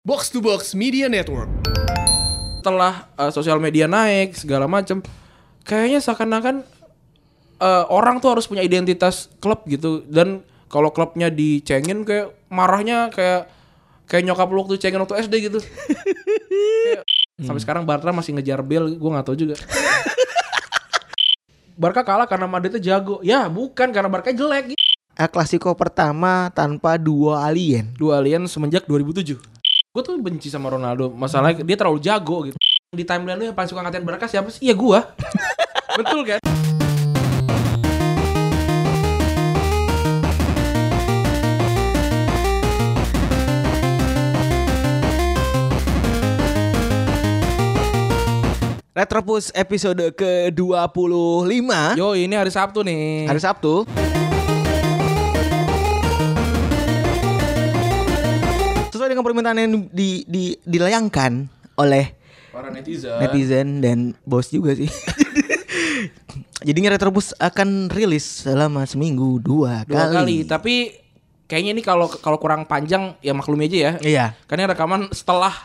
Box to Box Media Network. setelah uh, sosial media naik segala macem. Kayaknya seakan-akan uh, orang tuh harus punya identitas klub gitu. Dan kalau klubnya dicengin kayak marahnya kayak kayak nyokap lu waktu cengin waktu SD gitu. Kayak, sampai sekarang Barca masih ngejar Bale gue nggak tahu juga. Barca kalah karena Madridnya jago. Ya bukan karena Barca jelek. Gitu. El Clasico pertama tanpa dua alien. dua alien semenjak 2007 gue tuh benci sama Ronaldo. Masalahnya dia terlalu jago gitu. Di timeline lu yang paling suka ngatain Barca siapa sih? Iya gua. Betul kan? Retropus episode ke-25 Yo ini hari Sabtu nih. Hari Sabtu. Sesuai dengan permintaan yang di, di, dilayangkan oleh para netizen netizen dan bos juga sih. Jadinya Retropus akan rilis selama seminggu dua, dua kali. kali. tapi kayaknya ini kalau kalau kurang panjang ya maklumi aja ya Iya. karena rekaman setelah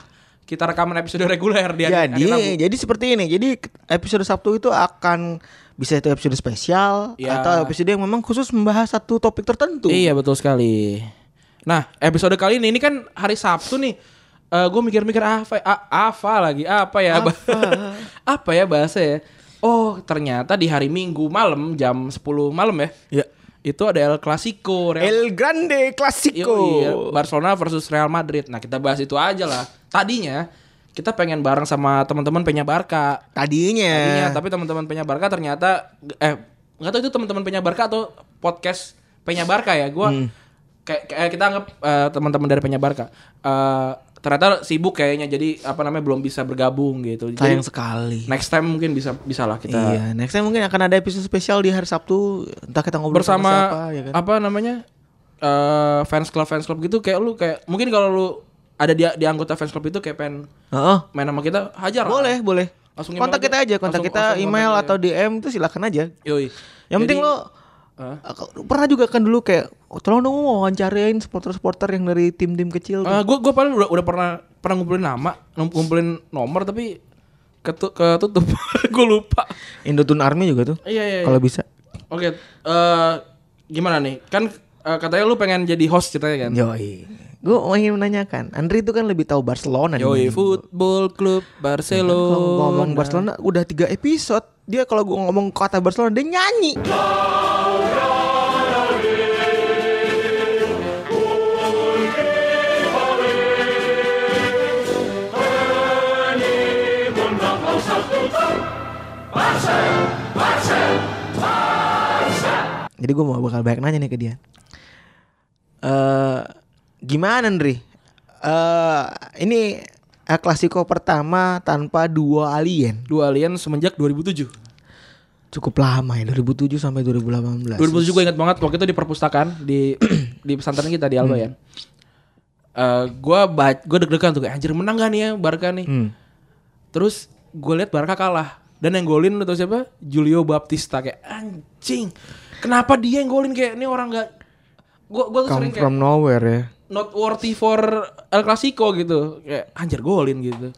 kita rekaman episode reguler di hari, hari Jadi, Rabu. jadi seperti ini. Jadi episode Sabtu itu akan bisa itu episode spesial Ya. atau episode yang memang khusus membahas satu topik tertentu. Iya betul sekali. Nah episode kali ini ini kan hari Sabtu nih. gue mikir-mikir apa, a- apa lagi apa ya Apa? apa ya bahasa ya. Oh ternyata di hari Minggu malam jam 10 malam ya. Ya. Itu ada El Clasico. Real- El Grande Clasico. Yoi, Barcelona versus Real Madrid. Nah kita bahas itu aja lah. Tadinya kita pengen bareng sama teman-teman Penya Barca. Tadinya. Tadinya, tapi teman-teman Penya Barca ternyata eh nggak tahu itu teman-teman Penya Barca atau podcast Penya Barca ya. Gua Hmm. Kayak, kayak kita anggap eh, teman-teman dari Penya Barca. Eh, ternyata sibuk kayaknya jadi apa namanya belum bisa bergabung gitu. Sayang Jadi, sekali. next time mungkin bisa bisa lah kita Iya, next time mungkin akan ada episode spesial di hari Sabtu. Entah kita ngobrol bersama sama siapa ya kan. apa namanya eh fans club fans club gitu kayak lu kayak mungkin kalau lu ada di, di anggota fans club itu kayak pengen Heeh. main sama kita hajar lah. Boleh, boleh. Langsung kontak kita aja, kontak Langsung- kita langsung email kontak atau DM itu silakan aja. Yoi. Yang penting Jadi- lo Hah? uh, pernah juga kan dulu kayak oh, tolong dong mau wawancarain supporter-supporter yang dari tim-tim kecil. tuh. Eh, gue gue paling udah udah pernah pernah ngumpulin nama, ngum- ngumpulin nomor tapi ketu ketutup. gue lupa. Indotune Army juga tuh. Iya iya. iya. Kalau bisa. Oke, eh gimana nih? Kan eh, katanya lu pengen jadi host ceritanya kan? Yoi. Gue ingin menanyakan, Andri itu kan lebih tahu Barcelona. Yoi, nih. Football Club Barcelona. Kalau ngomong Barcelona udah tiga episode. Dia kalau gue ngomong kata Barcelona dia nyanyi. Jadi gue mau bakal banyak nanya nih ke dia. Eh gimana Andri? Eh ini El Clasico pertama tanpa dua alien. Dua alien semenjak 2007. Cukup lama ya 2007 sampai 2018. 2007 gue ingat banget waktu itu di perpustakaan di di pesantren kita di Alba ya. Eh gue gue deg-degan tuh kayak anjir menang gak nih ya Barca nih. Hmm. Terus gue lihat Barca kalah dan yang golin lu tau siapa? Julio Baptista kayak anjing. Kenapa dia yang golin kayak ini orang nggak gue gue tuh Come sering kayak from nowhere ya. Not worthy for El Clasico gitu. Kayak anjir golin gitu.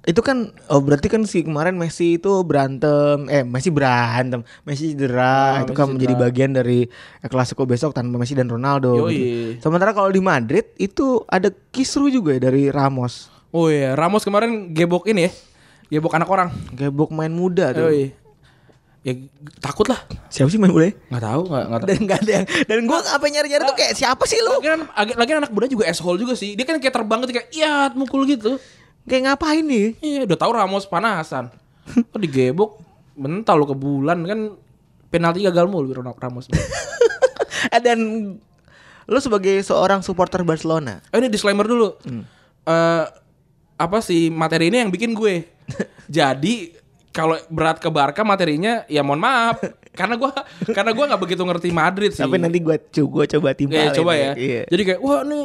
Itu kan oh berarti kan si kemarin Messi itu berantem eh Messi berantem Messi cedera Ah, itu Messi kan menjadi cedera. bagian dari El Clasico besok tanpa Messi dan Ronaldo. Yoi. gitu. Sementara kalau di Madrid itu ada kisru juga ya dari Ramos. Oh iya, Ramos kemarin gebok ini ya. Gebok anak orang. Gebok main muda tuh. Yoi. Ya takut lah. Siapa sih main muda? Nggak tahu, nggak nggak. Dan nggak ada yang dan gue apa nyari-nyari tuh kayak siapa sih lu? Lagi lagi anak muda juga asshole juga sih. Dia kan kayak terbang gitu kayak iya mukul gitu. Kayak ngapain nih? Iya, udah tahu Ramos panasan. Kok digebok mental lo ke bulan kan penalti gagal mulu Ramos. Eh, dan lu sebagai seorang supporter Barcelona. oh, ini disclaimer dulu. Eh apa sih materi ini yang bikin gue. Jadi kalau berat ke Barca materinya ya mohon maaf karena gua karena gua nggak begitu ngerti Madrid sih. Tapi nanti gua cu gua coba timpalin. Ya, coba ya. Iya. Jadi kayak wah nih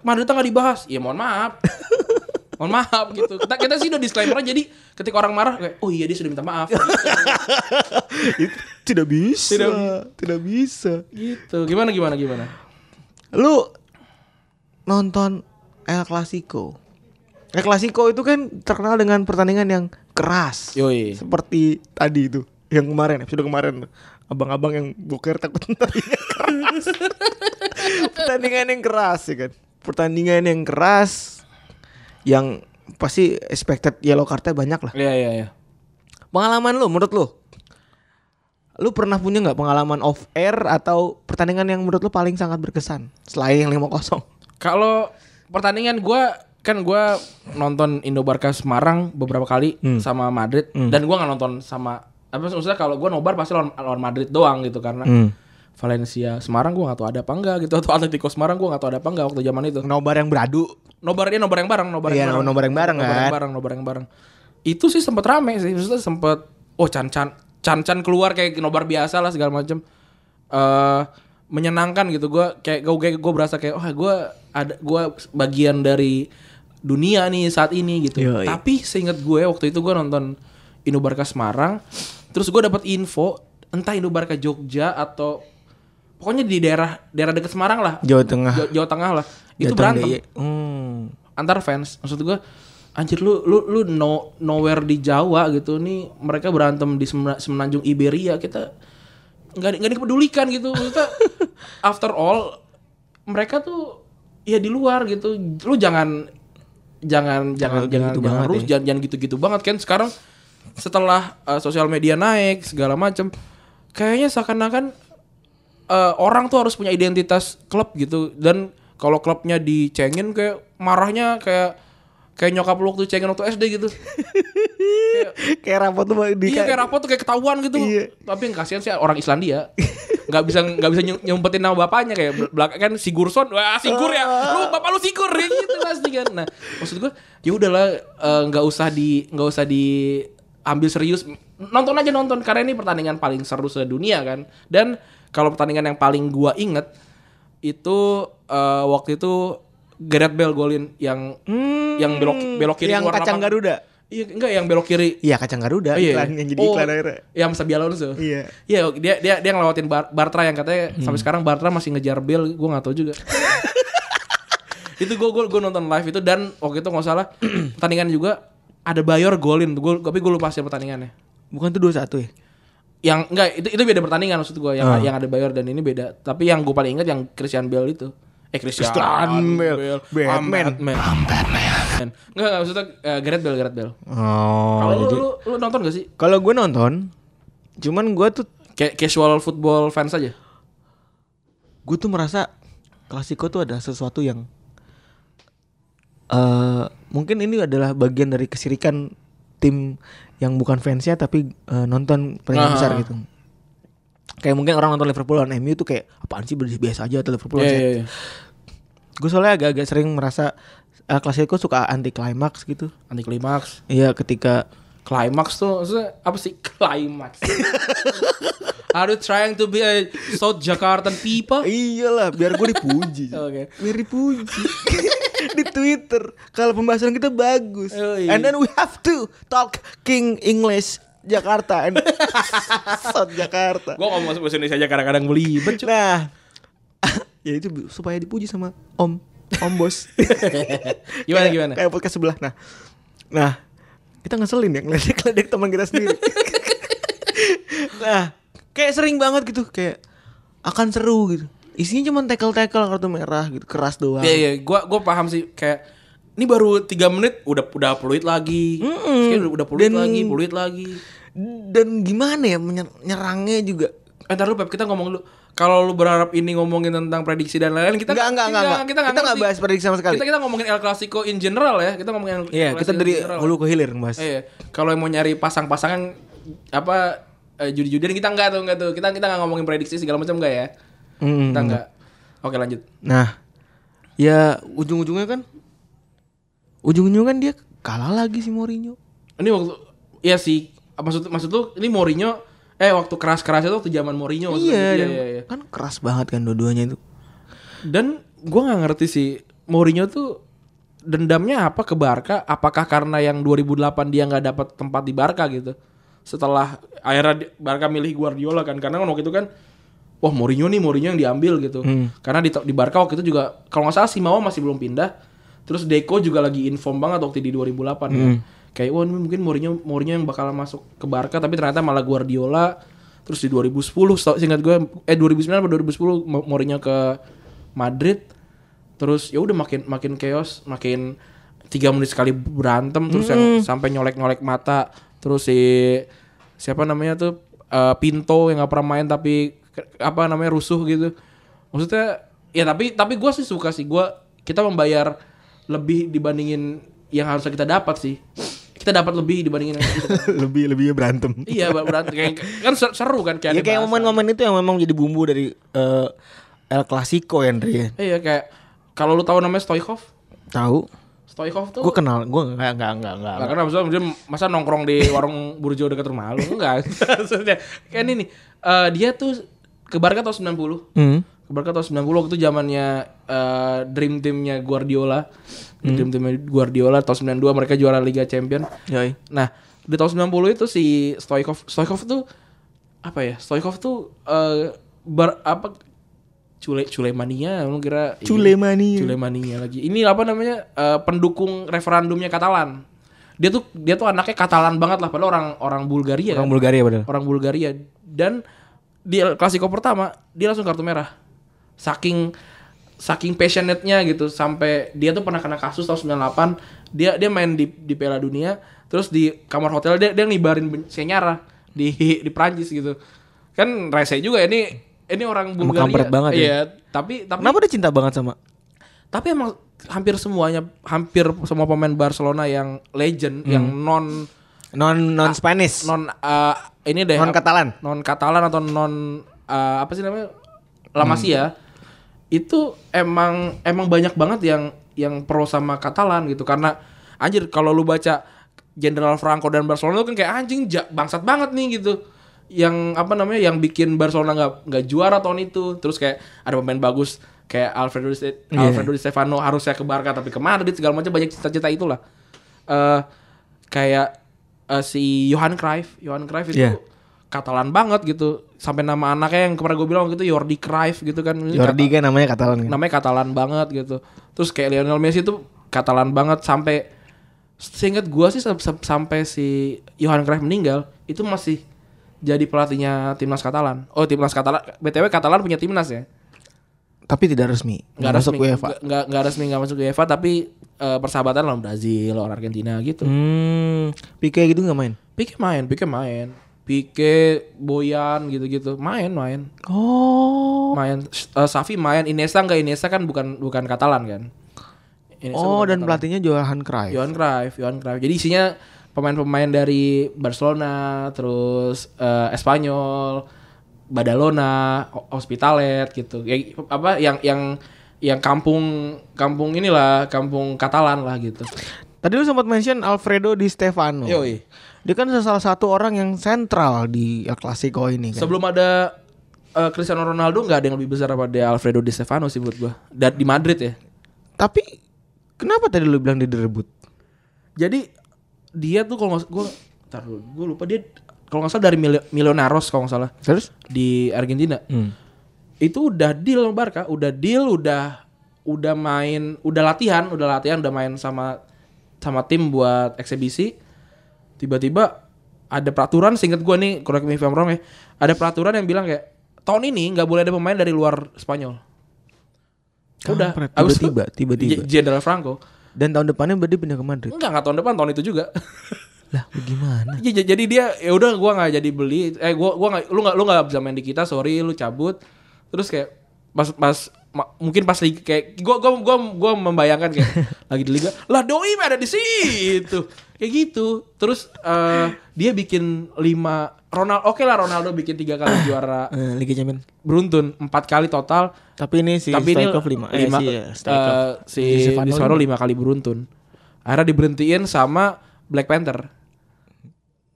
Madrid nggak dibahas. Ya mohon maaf. mohon maaf gitu. Kita kita sih udah disclaimer jadi ketika orang marah kayak oh iya dia sudah minta maaf. Itu tidak bisa. Tidak Tidak, bisa. gitu. Gimana gimana gimana? Lu nonton El Clasico El Clasico itu kan terkenal dengan pertandingan yang keras. Yoi. Seperti tadi itu yang kemarin episode kemarin abang-abang yang boker takut pertandingan keras. pertandingan yang keras ya kan. Pertandingan yang keras yang pasti expected yellow cardnya banyak lah. Iya iya iya. Pengalaman lu menurut lu? Lu pernah punya nggak pengalaman off air atau pertandingan yang menurut lu paling sangat berkesan selain yang 5-0? Kalau pertandingan gua kan gua nonton Indo Barca Semarang beberapa kali sama Madrid dan gua nggak nonton sama apa maksudnya kalau gua nobar pasti lawan, lawan Madrid doang gitu karena Hmm. Valencia Semarang gua nggak tahu ada apa enggak gitu atau Atletico Semarang gua nggak tahu ada apa enggak waktu zaman itu. Nobar yang beradu. Nobar dia nobar yang bareng, nobar Iya, yang bareng. nobar yang bareng, nobar yang bareng, nobar yang bareng. Itu sih sempet rame sih, maksudnya sempet oh can-can can-can keluar kayak nobar biasa lah segala macam. eh menyenangkan gitu gua kayak gue gue berasa kayak oh gue ada gua bagian dari dunia nih saat ini gitu. Yoi. Tapi seingat gue waktu itu gue nonton Indo Barca Semarang, terus gue dapat info entah Indo Barca Jogja atau pokoknya di daerah daerah dekat Semarang lah, Jawa Tengah. Jawa, Jawa Tengah lah. Itu berantem Daya. Hmm. antar fans. Maksud gue anjir lu lu lu no, nowhere di Jawa gitu nih mereka berantem di semena- semenanjung Iberia kita nggak nggak dipedulikan gitu maksudnya after all mereka tuh ya di luar gitu lu jangan jangan jangan gitu jangan jangan banget harus ya. jangan jangan gitu-gitu banget kan sekarang setelah uh, sosial media naik segala macam kayaknya seakan-akan uh, orang tuh harus punya identitas klub gitu dan kalau klubnya dicengin kayak marahnya kayak kayak nyokap lu waktu cengin waktu SD gitu. kayak rapot tuh iya kayak rapot tuh kayak ketahuan gitu. Iya. Tapi yang kasihan sih orang Islandia. nggak bisa nggak bisa ny- nyumpetin nama bapaknya kayak bel- belakang kan Sigurdsson wah Sigur ya. Lu bapak lu Sigur. Ya gitu pasti kan. Nah maksud gue ya udahlah eh, nggak usah di nggak usah diambil serius. Nonton aja nonton karena ini pertandingan paling seru sedunia kan. Dan kalau pertandingan yang paling gua inget itu eh, waktu itu Gareth Bale golin yang yang belok belok kiri yang keluar kacang lapangan. Garuda. Iya, enggak yang belok kiri. Iya kacang Garuda Oh, iya. iklan yang jadi Oh, iklan akhirnya. Yang Sabi Alonso. Iya. Iya, dia dia dia ngelewatin Bar- Bartra yang katanya sampai sekarang Bartra masih ngejar Bale, gua nggak tahu juga. itu gue gue nonton live itu dan waktu itu nggak salah pertandingan juga ada Bayor golin, gua, tapi gue lupa sih pertandingannya. Bukan tuh 21 ya? Yang enggak itu itu beda pertandingan maksud gue yang Ah. yang ada Bayor dan ini beda. Tapi yang gue paling ingat yang Christian Bale itu. Eh Christian, Christian Bale. Batman. I'm Batman. Enggak, enggak maksudnya eh, Gareth Bale, Gareth Bale. Oh, Kalau lu, jadi lu, lu nonton gak sih? kalau gue nonton, cuman gue tuh Kayak casual football fans aja. gue tuh merasa klasiko tuh adalah sesuatu yang eh mungkin ini adalah bagian dari kesirikan tim yang bukan fansnya tapi eh, nonton pertandingan Ah. besar gitu. Kayak mungkin orang nonton Liverpool lawan MU tuh kayak apaan sih biasa aja atau Liverpool iya, City?" iya. Gue soalnya agak-agak sering merasa eh, klasiko suka anti klimaks gitu. Anti klimaks. Iya ketika Climax tuh maksudnya apa sih climax? Are you trying to be a South Jakartan people? iyalah biar gue dipuji. Oke. Biar dipuji di Twitter kalau pembahasan kita bagus. Yoi. And then we have to talk King English Jakarta and South Jakarta. Gua ngomong bahasa Indonesia aja kadang-kadang belibet cuy. Nah, ya itu supaya dipuji sama Om, Om Bos. Gimana Kayak- gimana? Kayak podcast sebelah. Nah, nah kita ngeselin ya ngeledek-ledek teman kita sendiri. nah, kayak sering banget gitu kayak akan seru gitu. Isinya cuma tackle-tackle kartu merah gitu, keras doang. Iya iya, gua gua paham sih kayak ini baru 3 menit udah udah peluit lagi. Terus udah, udah peluit Dan- lagi, peluit lagi. Dan gimana ya menyer- nyerangnya juga Eh, ntar lu Pep, kita ngomong dulu. Kalau lu berharap ini ngomongin tentang prediksi dan lain-lain, kita Enggak, enggak, enggak, enggak. Kita nggak Kita nggak ngerti. bahas prediksi sama sekali. Kita kita ngomongin El Clasico in general ya. Kita ngomongin El Iya, kita Clasico dari hulu ke hilir Mas. Iya, kalau mau nyari pasang-pasangan apa eh, judi-judian kita enggak tuh enggak tuh. Kita kita enggak ngomongin prediksi segala macam enggak ya. Mm, Kita enggak. Oke, lanjut. Nah, ya ujung-ujungnya kan ujung-ujungnya kan dia kalah lagi si Mourinho. Ini waktu iya sih. Maksud maksud lu ini Mourinho eh waktu keras-kerasnya tuh waktu zaman Mourinho. Iya, iya, dan iya, iya. kan keras banget kan dua-duanya itu. Dan gua nggak ngerti sih Mourinho tuh dendamnya apa ke Barca? Apakah karena yang 2008 dia nggak dapat tempat di Barca gitu? Setelah akhirnya Barca milih Guardiola kan karena kan waktu itu kan wah Mourinho nih Mourinho yang diambil gitu. Karena di, di Barca waktu itu juga kalau nggak salah Simao masih belum pindah. Terus Deco juga lagi inform banget waktu di 2008 kan. Kayak wah mungkin Mourinho Mourinho yang bakal masuk ke Barca tapi ternyata malah Guardiola. Terus di 2010 setau- seingat gue eh 2009 atau 2010 Mo- Mourinho ke Madrid. Terus ya udah makin makin chaos, makin tiga menit sekali berantem terus yang sampai nyolek-nyolek mata. Terus si siapa namanya tuh eh, Pinto yang nggak pernah main tapi apa namanya rusuh gitu. Maksudnya ya tapi tapi gue sih suka sih gue kita membayar lebih dibandingin yang harusnya kita dapat sih. Kita dapat lebih dibandingin yang kita lebih lebih berantem. Iya berarti kayak kan ser- seru kan kayak Ya kayak momen-momen itu yang memang jadi bumbu dari eh, El Clasico ya Andre ya. Iya kayak kalau lu tahu namanya Stoichkov, Tahu? Stoichkov tuh Gue kenal, gue enggak enggak enggak enggak. Gak kenapa maksudnya dia masa nongkrong di warung burjo dekat rumah lu enggak. Maksudnya kayak ini nih. eh, dia tuh ke Barca tahun 90. Hmm. Barca tahun 90 waktu itu zamannya eh, dream teamnya Guardiola. Dream teamnya Guardiola tahun 92 mereka juara Liga Champion. Yoi. Nah, di tahun 90 itu si Stoichkov Stoichkov tuh apa ya? Stoichkov tuh eh ber, apa Cule Culemania lu kira Culemania. Culemania lagi. Ini apa namanya? eh, pendukung referendumnya Katalan. Dia tuh dia tuh anaknya Katalan banget lah padahal orang orang Bulgaria Orang kan. Bulgaria padahal. orang Bulgaria dan di klasiko pertama dia langsung kartu merah. Saking saking passionate-nya gitu sampai dia tuh pernah kena kasus tahun 98 dia dia main di di Piala Dunia terus di kamar hotel dia dia ngibarin senyara di di Prancis gitu. Kan rese juga ini ini orang Bulgaria. kampret banget ya. Iya, tapi tapi Kenapa dia cinta banget sama? tapi emang hampir semuanya hampir semua pemain Barcelona yang legend yang non Non non Spanish. non eh, ini deh Non Katalan. non Katalan atau non eh, apa sih namanya La Masia itu emang emang banyak banget yang yang pro sama Katalan gitu. Karena anjir kalau lu baca Jenderal Franco dan Barcelona itu kan kayak anjing ja- bangsat banget nih gitu. Yang apa namanya yang bikin Barcelona nggak nggak juara tahun itu. Terus kayak ada pemain bagus kayak Alfredo Di, Ste- Alfredo Di Stefano harusnya ke Barca tapi ke Madrid segala macam banyak cita-cita itulah. Eh kayak eh, si Johan Cruyff. Johan Cruyff itu Iya. Katalan banget gitu sampai nama anaknya yang kemarin gue bilang gitu Jordi Cruyff gitu kan Jordi kan namanya Katalan kan. namanya Katalan banget gitu. Terus kayak Lionel Messi itu Katalan banget sampai seingat gua sih sam- sam- sampai si Johan Cruyff meninggal itu masih jadi pelatihnya timnas Katalan. Oh, timnas Katalan. BTW Katalan punya timnas ya. Tapi tidak resmi. Nggak masuk resmi, UEFA. nggak- nggak resmi nggak masuk UEFA tapi eh, persahabatan lawan Brazil, lawan Argentina gitu. Hmm. Pique gitu nggak main? Pique main, Pique main. Pique, Boyan gitu-gitu. Main, main. Oh. Main Eh, Safi main, Iniesta enggak Iniesta kan bukan bukan Katalan kan. Iniesta Oh dan Katalan. pelatihnya Johan Cruyff. Johan Cruyff, Johan Cruyff. Jadi isinya pemain-pemain dari Barcelona, terus eh, Espanyol, Badalona, Ho- Hospitalet gitu. Ya, apa yang yang yang kampung kampung inilah, kampung Katalan lah gitu. Tadi lu sempat mention Alfredo Di Stefano. Yoi. Dia kan salah satu orang yang sentral di El Clasico ini kan. Sebelum ada eh, Cristiano Ronaldo nggak ada yang lebih besar daripada Alfredo Di Stefano sih buat gua. Dan di Madrid ya. Tapi kenapa tadi lu bilang dia direbut? Jadi dia tuh kalau nggak gue, tar dulu, gue lupa dia kalau nggak salah dari Mil- Millonarios kalau nggak salah Terus? di Argentina. Itu udah deal sama Barca, udah deal, udah udah main, udah latihan, udah latihan, udah main sama sama tim buat eksebisi. Tiba-tiba ada peraturan, singkat gue nih, correct me if I'm wrong ya, ada peraturan yang bilang kayak tahun ini nggak boleh ada pemain dari luar Spanyol. Udah, Kampret, abis itu tiba-tiba, tiba-tiba. Jenderal Franco. Dan tahun depannya berarti pindah ke Madrid. Enggak, enggak tahun depan, tahun itu juga. Lah, bagaimana? Ya, jadi dia ya udah gua nggak jadi beli. Eh gua gua nggak lu nggak lu nggak bisa main di kita, sorry lu cabut. Terus kayak pas pas ma- mungkin pas liga kayak gua gua gua gua membayangkan kayak lagi di liga, lah doi mah ada di situ. Kayak gitu. Terus eh, dia bikin lima Ronaldo oke lah Ronaldo bikin tiga kali juara Eh, Liga Champions. beruntun empat kali total Tapi ini si tapi ini lima. Eh, lima si, eh, si Di Stefano Di Stefano lima. kali beruntun akhirnya diberhentiin sama Black Panther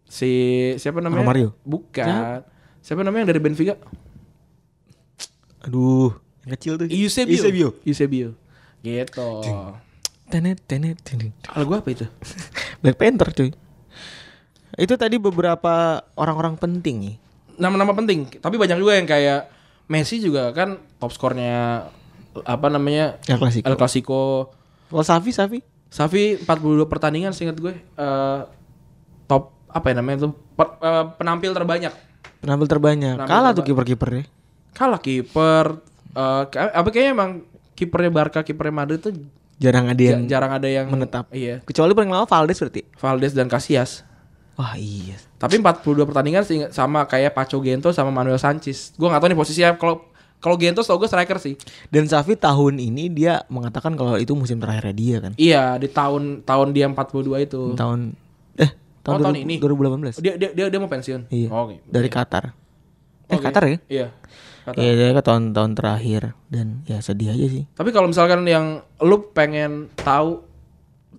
si siapa namanya Romario? bukan siapa namanya yang dari Benfica Aduh, yang kecil tuh. Eusebio Eusebio. Eusebio gitu Tenet, tenet, tenet. kalau gua apa itu Black Panther cuy. Itu tadi beberapa orang-orang penting nih. nama-nama penting tapi banyak juga yang kayak Messi juga kan top skornya apa namanya El Clasico. El Clasico Kalau Safi, Safi? Safi 42 pertandingan seingat gue eh, top apa ya namanya tuh per- eh, penampil terbanyak. Penampil terbanyak. Penampil Kalah tuh terba- kiper-kipernya. Kalah kiper kayak- apa kayaknya emang kipernya Barca, kipernya Madrid tuh Jarang ada ja- yang jarang ada yang menetap. Iya. Kecuali paling lama Valdes berarti. Valdes dan Casillas. Wah iya. Tapi 42 pertandingan sama kayak Paco Gento sama Manuel Sanchez. Gue gak tahu nih posisinya kalau kalau Gento tau gue striker sih. Dan Safi tahun ini dia mengatakan kalau itu musim terakhirnya dia kan. Iya, di tahun tahun dia 42 itu. Tahun eh tahun, Oh, tahun 2000 ini? 2018. Dia dia dia, dia mau pensiun. Iya. Oh, oke. Dari Qatar. Eh Oke. Qatar ya? Iya. Qatar. Iya, dia ke tahun-tahun terakhir dan ya sedih aja sih. Tapi kalau misalkan yang lu pengen tahu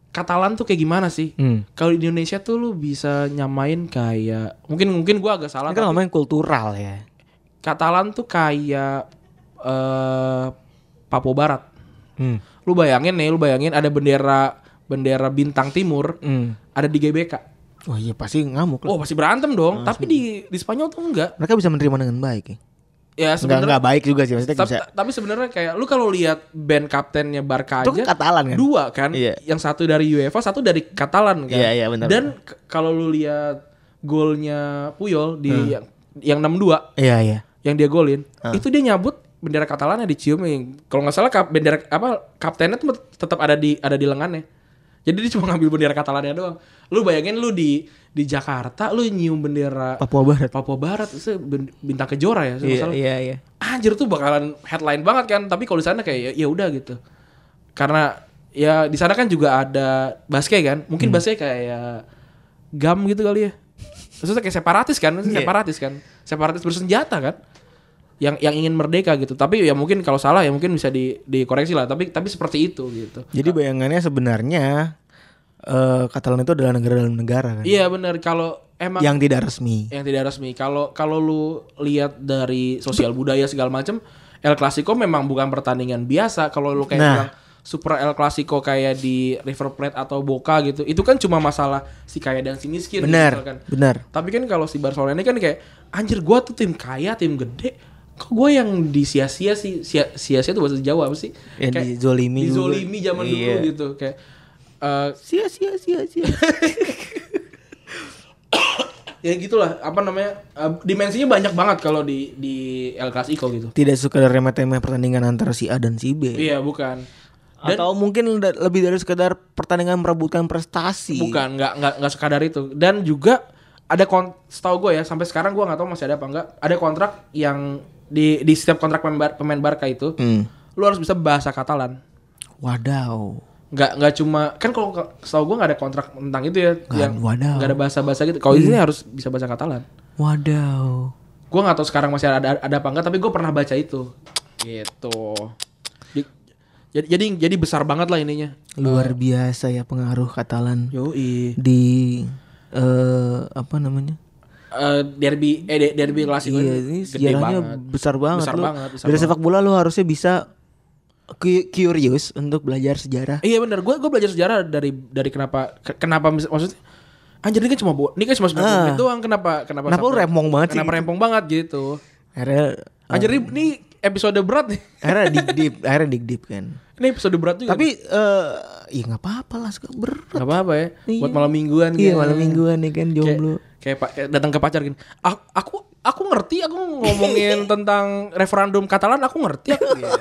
Katalan tuh kayak gimana sih? Hmm. Kalau di Indonesia tuh lu bisa nyamain kayak mungkin mungkin gua agak salah Ini kan tapi ngomongin kultural ya. Katalan tuh kayak eh Papua Barat. Hmm. Lu bayangin nih, lu bayangin ada bendera bendera bintang timur Hmm. ada di GBK. Wah iya pasti ngamuk lah. Oh, pasti berantem dong. Tapi di di Spanyol tuh enggak. Mereka bisa menerima dengan baik ya. Ya sebenarnya enggak baik juga sih maksudnya tapi, bisa. tapi sebenarnya kayak lu kalau lihat band kaptennya Barca Itu aja kan Katalan kan? dua kan Iya. yang satu dari UEFA satu dari Katalan kan Iya, iya, benar, dan kalau lu lihat golnya Puyol di Hmm. yang yang 6-2 Iya iya. yang dia golin Ah. itu dia nyabut bendera Katalannya dicium kalau nggak salah kap, bendera apa kaptennya tuh tetap ada di ada di lengannya jadi dia cuma ngambil bendera Katalannya doang lu bayangin lu di di Jakarta lu nyium bendera Papua Barat. Papua Barat itu bintang kejora ya Iya iya iya. anjir tuh bakalan headline banget kan tapi kalau di sana kayak ya, ya udah gitu karena ya di sana kan juga ada basket kan Hmm. mungkin basket kayak gam gitu kali ya maksudnya kayak separatis kan Iya. separatis kan separatis bersenjata kan yang yang ingin merdeka gitu tapi ya mungkin kalau salah ya mungkin bisa di dikoreksi lah tapi tapi seperti itu gitu Jadi bayangannya sebenarnya eh Katalan itu adalah negara dalam negara kan. iya benar kalau emang Yang tidak resmi. yang tidak resmi. Kalau kalau lu lihat dari sosial budaya segala macam, El Clasico memang bukan pertandingan biasa. Kalau lu kayak Nah. bilang Super El Clasico kayak di River Plate atau Boca gitu, itu kan cuma masalah si kaya dan si miskin. gitu Benar. misalkan. Benar. Tapi kan kalau si Barcelona ini kan kayak anjir gua tuh tim kaya, tim gede. Kok gue yang disia-sia sih? Sia- Sia-sia itu bahasa Jawa apa sih? Ya, Kayak dizolimi juga. Dizolimi zaman dulu Iya. gitu kayak eh, Sia sia sia sia. ya gitulah apa namanya eh, dimensinya banyak banget kalau di di El Clasico gitu. tidak suka dari remeh-temeh pertandingan antara si A dan si B. Iya bukan. Atau mungkin lebih dari sekedar pertandingan merebutkan prestasi. Bukan, nggak nggak nggak sekadar itu. Dan juga ada kon, setahu gue ya sampai sekarang gue nggak tahu masih ada apa enggak. Ada kontrak yang di di setiap kontrak pemain, Bar- pemain Barca itu, Hmm. lu harus bisa bahasa Katalan. Wadaw. Nggak nggak cuma kan kalau setahu gue nggak ada kontrak tentang itu ya, yang wadaw. nggak ada bahasa bahasa gitu. Kalau ini harus bisa bahasa Katalan. Wadaw. Gue nggak tahu sekarang masih ada ada apa enggak, tapi gue pernah baca itu. Gitu. Di- Jadi jadi jadi besar banget lah ininya. Luar biasa ya pengaruh Katalan Yoi. di eh apa namanya? Eh, derby eh de- derby klasik Iya, ini sejarahnya besar banget. Besar Lu banget, besar dari banget. sepak bola lu harusnya bisa cu- curious untuk belajar sejarah. Iya benar, gue gue belajar sejarah dari dari kenapa ke- kenapa maksudnya anjir ini kan cuma ini kan cuma 90 Ah. menit doang kenapa kenapa Kenapa lu rempong banget sih kenapa gitu? rempong banget gitu Akhirnya anjir ini, ini episode berat nih akhirnya dig deep, akhirnya dig deep kan. ini episode berat juga Tapi eh ya nggak apa-apa lah suka berat. nggak apa apa ya Iya. buat malam mingguan Iya gitu. malam mingguan nih kan kayak jomblo. kayak, kayak datang ke pacar gini aku aku aku ngerti aku ngomongin tentang referendum Katalan aku ngerti aku Gitu.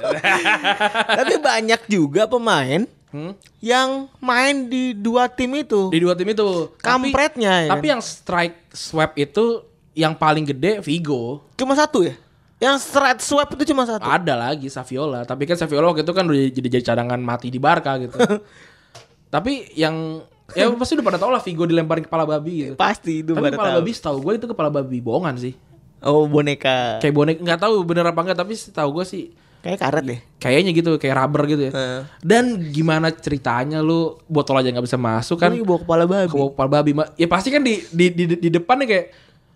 Tapi banyak juga pemain Hmm? yang main di dua tim itu. di dua tim itu Tapi- Kampretnya ya. tapi yang strike swap itu yang paling gede Vigo cuma satu ya. Yang straight swap itu cuma satu. Ada lagi Saviola, tapi kan Saviola waktu itu kan udah jadi jadi cadangan mati di Barca gitu. tapi yang ya pasti udah pada tau lah Vigo dilemparin kepala babi gitu. Pasti itu Tapi pada kepala tahu. babi setahu gue itu kepala babi bohongan sih. Oh boneka. Kayak bonek nggak tahu bener apa enggak tapi setahu gue sih Kayak karet deh. kayaknya gitu kayak rubber gitu ya. Heeh. Dan gimana ceritanya lu botol aja nggak bisa masuk kan? Kan bawa kepala babi. Bawa kepala babi. Ya pasti kan di di di, di depan nih kayak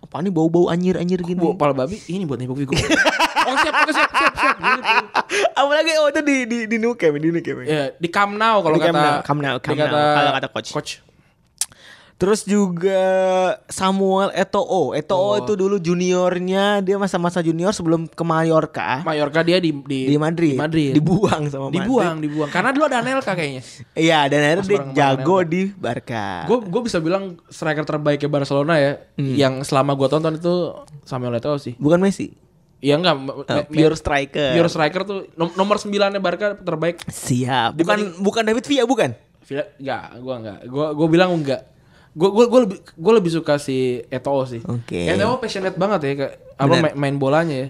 Apa nih bau-bau anjir-anjir gini. bawa kepala babi ini buat nembok Vigo. oh siap, oke siap, siap, siap. Gitu. Apalagi oh itu di di di Nukem, di Nukem. Ya, di Camp Nou kalau kata Camp Nou, kalau kata coach. Terus juga Samuel Eto'o. Eto'o Oh. itu dulu juniornya dia masa-masa junior sebelum ke Mallorca. Mallorca dia di di, di Madrid. Di Madrid. Dibuang sama dibuang, dibuang. Karena dulu ada Anelka kayaknya. Madrid. Iya, dan akhirnya Pas dia jago Anelka. di Barca. Gue gue bisa bilang striker terbaiknya Barcelona ya, Hmm. yang selama gue tonton itu Samuel Eto'o sih. Bukan Messi. Iya enggak, Uh, me- pure striker. pure striker tuh nom- nomor 9 Barca terbaik. Siap. Bukan bukan David Villa bukan? Villa enggak, gua enggak. Gua gua bilang enggak. Gua gua gua lebih gua lebih suka si Eto'o sih. Oke. Eto'o passionate banget ya kayak apa main, main bolanya ya.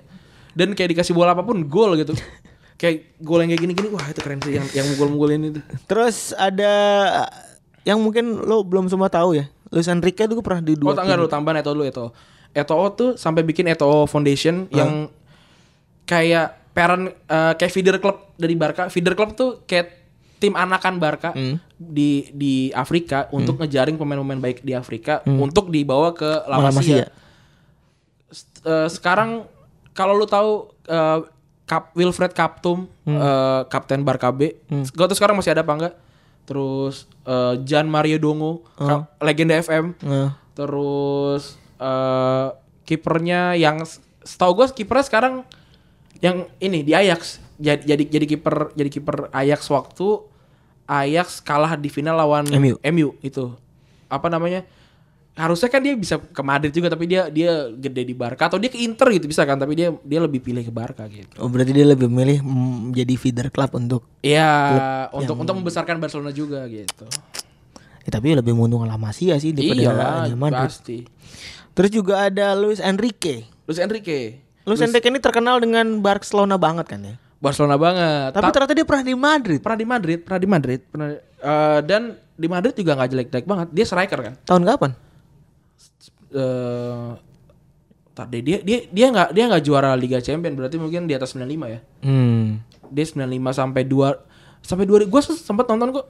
Dan kayak dikasih bola apa pun gol gitu. kayak gol yang kayak gini-gini wah itu keren sih yang yang mukul-mukulin itu. Terus ada yang mungkin lo belum semua tahu ya. Luis Enrique dulu pernah di Oh, dua enggak tim. lu tambahan Eto'o dulu Eto'o. Eto'o tuh sampai bikin Eto'o Foundation yang kayak parent eh, kayak feeder club dari Barca. Feeder club tuh kayak tim anakan Barca Hmm. di di Afrika untuk ngejaring pemain-pemain baik di Afrika untuk dibawa ke La Masia. ya. Eh, sekarang kalau lu tahu Kap, Wilfred Kaptum, eh, kapten Barca B, gak tau sekarang masih ada apa enggak. Terus eh, Jan Mario Dongo, ka- legenda FM. Nah. Terus eh kipernya yang setahu gue kipernya sekarang yang ini di Ajax. Jadi jadi jadi kiper jadi kiper Ajax waktu Ajax kalah di final lawan MU. itu. Apa namanya? Harusnya kan dia bisa ke Madrid juga tapi dia dia gede di Barca atau dia ke Inter gitu bisa kan tapi dia dia lebih pilih ke Barca gitu. Oh berarti dia lebih memilih mm, jadi feeder club untuk Iya, untuk untuk membesarkan Barcelona juga gitu. ya, tapi lebih menguntungkan La Masia sih daripada Iya Real Madrid. pasti. Terus juga ada Luis Enrique. Luis Enrique. Luis Enrique ini terkenal dengan Barcelona banget kan ya. Barcelona banget. Tapi ternyata dia pernah di Madrid. pernah di Madrid, pernah di Madrid, pernah eh, dan di Madrid juga nggak jelek-jelek banget. Dia striker kan. Tahun kapan? Eh tadi dia dia dia nggak dia nggak juara Liga Champion berarti mungkin di atas 95 ya. Hmm. Dia 95 sampai 2 sampai 2000 gua sempat nonton kok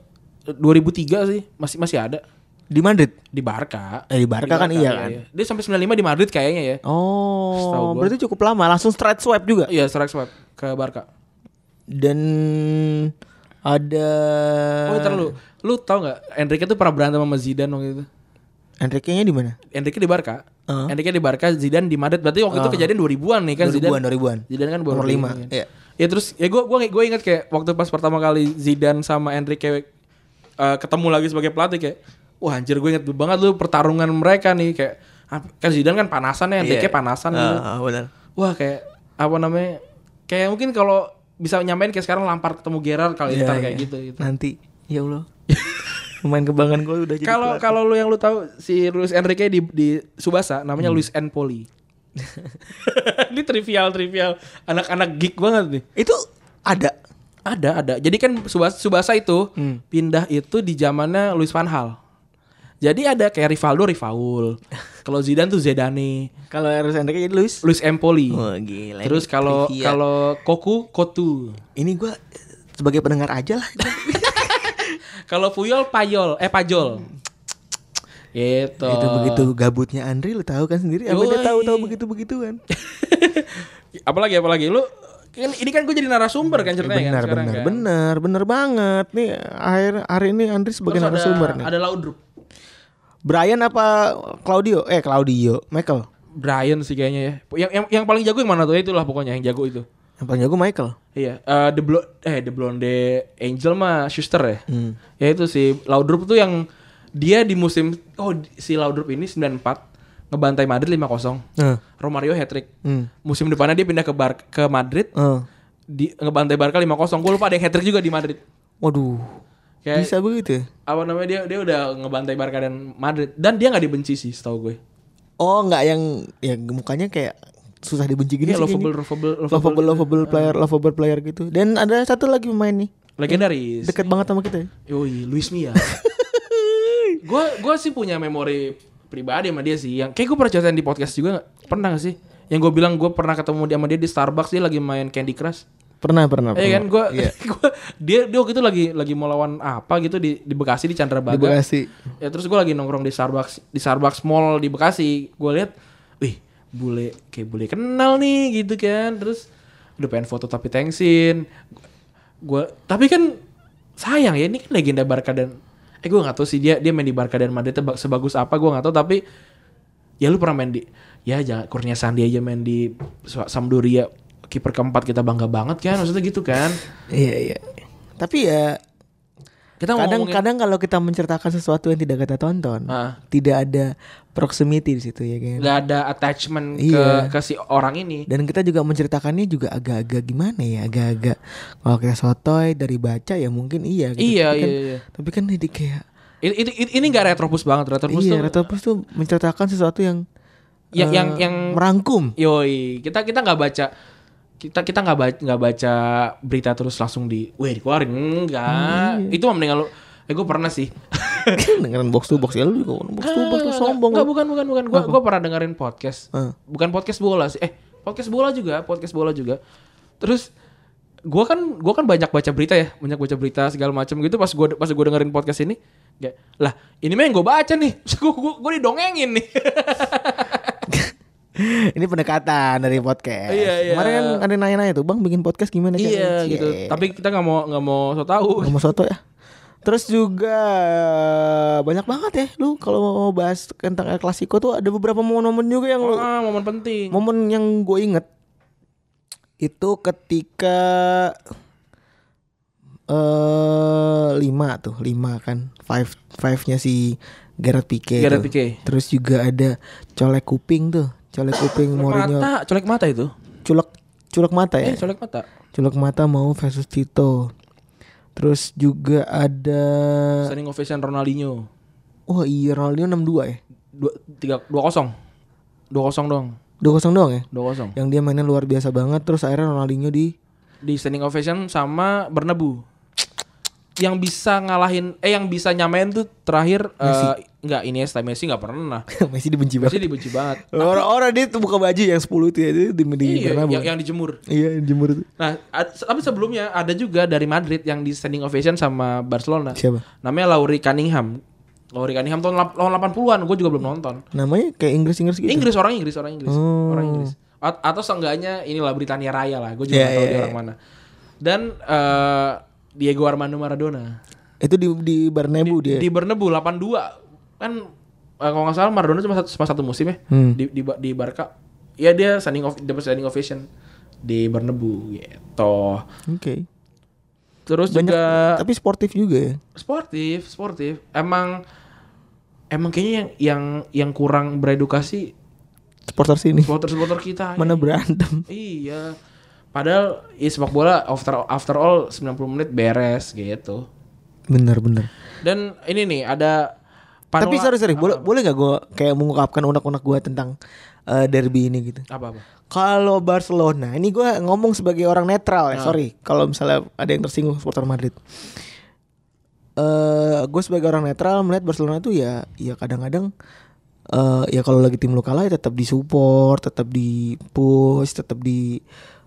2003 sih masih masih ada Di Madrid. di Barca. Eh, di Barca kan iya kan? Dia sampai 95 di Madrid kayaknya ya. Oh, berarti cukup lama. Langsung straight swipe juga. Iya, strike swap ke Barca. Dan ada Oh, ntar lu. Lu tau nggak Enrique tuh pernah berantem sama Zidane waktu itu. Enrique-nya di mana? Enrique di Barca. Heeh. Enrique di Barca, Zidane di Madrid. Berarti waktu itu kejadian 2000-an nih kan 2000-an, Zidane. 2000-an. Zidane kan baru Nomor kan. iya. Ya terus ya gua gua gua ingat kayak waktu pas pertama kali Zidane sama Enrique eh, ketemu lagi sebagai pelatih kayak wah anjir gue inget banget lu pertarungan mereka nih kayak ah, kan Zidane kan panasan ya, Enrique Iya. panasan gitu. Ah, benar. Wah kayak apa namanya? Kayak mungkin kalau bisa nyamain kayak sekarang Lampard ketemu Gerrard kali Iya, ntar iya. kayak gitu gitu. Nanti ya Allah. Pemain kebanggaan gue udah jadi Kalau kalau lu yang lu tahu si Luis Enrique di di Subasa namanya Hmm. Luis Empoli. Ini trivial trivial anak-anak geek banget nih. itu ada Ada ada. Jadi kan Subasa, Subasa itu Hmm. pindah itu di zamannya Luis van Hal. Jadi ada kayak Rivaldo Rivaul. Kalau Zidane tuh Zidane. kalau Luis Enrique jadi Luis. Luis Empoli. Oh, gila. Terus kalau kalau Koku Kotu. ini gue sebagai pendengar aja lah. Kalau Puyol Payol, eh Pajol. Gitu. itu begitu gabutnya Andri lu tahu kan sendiri apa dia Yoi. tahu tahu begitu begituan apalagi apalagi lu kan ini kan gue jadi narasumber kan ceritanya benar kan sekarang benar kan. benar benar banget nih akhir hari ini Andri sebagai Terus narasumber ada, nih ada Laudrup. Brian apa Claudio eh Claudio Michael Brian sih kayaknya ya. Yang yang, yang paling jago yang mana tuh? Ya Itulah pokoknya yang jago itu. yang paling jago Michael Iya, eh The Blo eh The Blonde Angel mah Schuster ya. Hmm. Ya itu si Laudrup tuh yang dia di musim oh si Laudrup ini 94 ngebantai Madrid 5-0. Nah. Romario hat trick. Hmm. Musim depannya dia pindah ke Bar ke Madrid Oh. di ngebantai Barca 5-0. Gue lupa ada yang hat trick juga di Madrid. Waduh. Kayak Bisa begitu ya? apa namanya dia dia udah ngebantai Barca dan Madrid dan dia nggak dibenci sih setahu gue. Oh, enggak yang ya mukanya kayak susah dibenci gini Iya sih lovable, kayaknya. lovable, lovable, lovable player, lovable player gitu. Dan ada satu lagi pemain nih, legendaris. dekat banget sama kita. ya. Yoi, Luis Mia. Gue gue sih punya memori pribadi sama dia sih. Yang kayak gue pernah ceritain di podcast juga nggak? Pernah gak sih? Yang gue bilang gue pernah ketemu dia sama dia di Starbucks dia lagi main Candy Crush. Pernah, pernah. Iya kan gue Iya. dia dia waktu itu lagi lagi mau lawan apa gitu di di Bekasi di Chandrabaga. Di Bekasi. Ya terus gue lagi nongkrong di Starbucks di Starbucks Mall di Bekasi. Gue lihat, wih bule kayak bule kenal nih gitu kan. Terus udah pengen foto tapi thanksin. Gue tapi kan sayang ya ini kan legenda Barca dan eh gue nggak tahu sih dia dia main di Barca dan Madrid sebagus apa gue nggak tahu tapi ya lu pernah main di ya jangan Kurnia Sandi aja main di Sa- Sampdoria kiper keempat kita bangga banget kan maksudnya gitu kan Iya iya. Tapi ya kita ngomongin kadang-kadang kalau kita menceritakan sesuatu yang tidak kita tonton, Ah. tidak ada proximity di situ ya kan. nggak ada attachment Iya. ke ke si orang ini Dan kita juga menceritakannya juga agak-agak gimana ya, agak-agak kalau kita sotoy dari baca ya mungkin iya. Gitu. Iya, tapi kan, iya, iya. Tapi kan ini kayak ini ini, ini nggak retropus banget retropus iya, tuh Retropus tuh menceritakan sesuatu yang yang eh, yang yang merangkum. Yoi, kita kita nggak baca kita kita nggak baca nggak baca berita terus langsung di, weh dikeluarin enggak. Itu mah mendingan lu eh gue pernah sih. Dengerin box to box ya lu juga box to box tuh sombong. Enggak, bukan bukan bukan. Gua gua pernah dengerin podcast. Ah. Bukan podcast bola sih. Eh, podcast bola juga, podcast bola juga. Terus gua kan gua kan banyak baca berita ya, banyak baca berita segala macam gitu pas gua pas gua dengerin podcast ini kayak lah ini mah yang gue baca nih gue gue gue didongengin nih Ini pendekatan dari podcast. Iya, iya. Kemarin kan ada nanya-nanya tuh, Bang bikin podcast gimana iya caranya?" gitu Cie. tapi kita nggak mau nggak mau so tahu Nggak mau soto ya. Terus juga banyak banget ya lu kalau mau bahas tentang El Clasico tuh ada beberapa momen-momen juga yang lu ah, momen penting momen yang gue inget itu ketika eh lima tuh lima kan five five nya si Gerard Pique Gerard. Pique. terus juga ada colek kuping tuh colek kuping Mourinho. mata colek mata itu? Culek culek mata ya? Eh colek mata. Culek mata mau versus Tito. Terus juga ada standing ovation Ronaldinho. Oh iya Ronaldinho 62 ya? Dua tiga dua kosong. Dua kosong dong 2-0 doang ya? Dua kosong. Yang dia mainnya luar biasa banget terus akhirnya Ronaldinho di di standing ovation sama Bernebu yang bisa ngalahin eh yang bisa nyamain tuh terakhir eh enggak Iniesta Messi nggak pernah. Messi dibenci Messi banget. dibenci banget. Orang-orang dia tuh buka baju yang 10 itu ya itu di, di iya Bernabeu. yang, yang dijemur. Iya yang jemur itu. Nah ad- tapi sebelumnya ada juga dari Madrid yang di standing ovation sama Barcelona. Siapa? Namanya Laurie Cunningham. Laurie Cunningham tahun lap- tahun 80-an gue juga belum nonton. Namanya kayak Inggris-Inggris gitu? Inggris orang Inggris orang Inggris. Oh. orang Inggris. A- atau seenggaknya inilah Britania Raya lah gue juga Iya, nggak tahu iya, dia iya. orang mana. Dan eh, Diego Armando Maradona. Itu di di Bernabeu dia. di Bernabeu 82 kan eh, kalau nggak salah Maradona cuma satu, cuma satu musim ya. Hmm. di, di di Barca. Ya dia standing of dapat standing ovation di Bernabeu gitu. Oke. Terus banyak juga tapi sportif juga ya? Sportif sportif. Emang emang kayaknya yang yang yang kurang beredukasi supporter sini. Supporter supporter kita mana berantem. Iya. Padahal ya sepak bola after after all 90 menit beres gitu. bener-bener Dan ini nih ada tapi Panola- sorry sorry boleh boleh nggak gue kayak mengungkapkan unek-unek gue tentang eh, derby ini gitu apa apa? Kalau Barcelona, ini gue ngomong sebagai orang netral ya, sorry. Kalau misalnya ada yang tersinggung supporter Madrid, eh gue sebagai orang netral melihat Barcelona itu ya, ya kadang-kadang eh ya kalau lagi tim lu kalah ya tetap disupport, tetap di push, tetap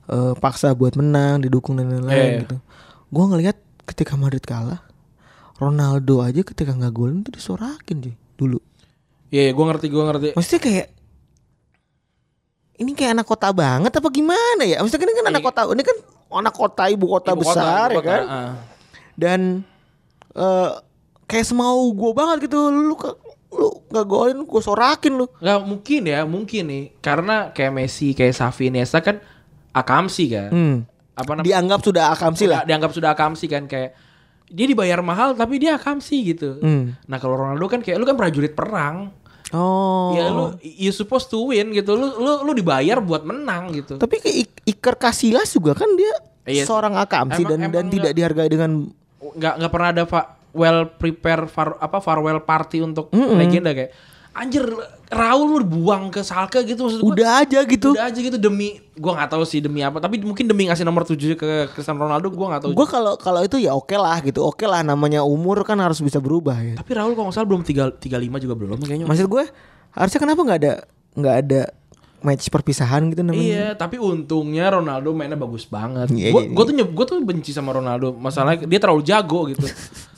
dipaksa buat menang, didukung dan lain-lain iya. gitu. Gue ngelihat ketika Madrid kalah, Ronaldo aja ketika nggak golin itu disorakin cuy dulu. Iya, gue ngerti, gue ngerti. Maksudnya kayak ini kayak anak kota banget apa gimana ya? Maksudnya ini kan anak Iya. kota, ini kan anak kota ibu kota Ibu kota, besar ya kota, kan? ah. Dan eh kayak semau gue banget gitu, lu ke- lu nggak golin gue sorakin lu. Nggak mungkin ya, mungkin nih. Karena kayak Messi, kayak Xavi, Iniesta kan akamsi kan. Hmm. Apa namanya? Dianggap sudah akamsi lah. Dianggap sudah akamsi kan kayak dia dibayar mahal tapi dia akamsi gitu. Hmm. Nah kalau Ronaldo kan kayak lu kan prajurit perang. Oh. Ya lu you supposed to win gitu. Lu lu lu dibayar buat menang gitu. Tapi Ik- Iker Casillas juga kan dia Iya. seorang akamsi Emang- dan dan emang tidak nggak- dihargai dengan nggak nggak pernah ada fa- well prepare far, apa farewell party untuk legenda kayak anjir Raul lu buang ke Salke gitu maksud gua. udah aja gitu. Udah aja gitu demi gua nggak tahu sih demi apa tapi mungkin demi ngasih nomor 7 ke Cristiano Ronaldo gua nggak tahu. Gue kalau kalau itu ya oke lah gitu, oke lah namanya umur kan harus bisa berubah ya. Tapi Raul kalau nggak salah belum 3 35 juga belum kayaknya. Maksud gue harusnya kenapa nggak ada nggak ada match perpisahan gitu namanya? Iya, tapi untungnya Ronaldo mainnya bagus banget. Iya, Gue iya, gue tuh gua tuh benci sama Ronaldo. Masalahnya dia terlalu jago gitu.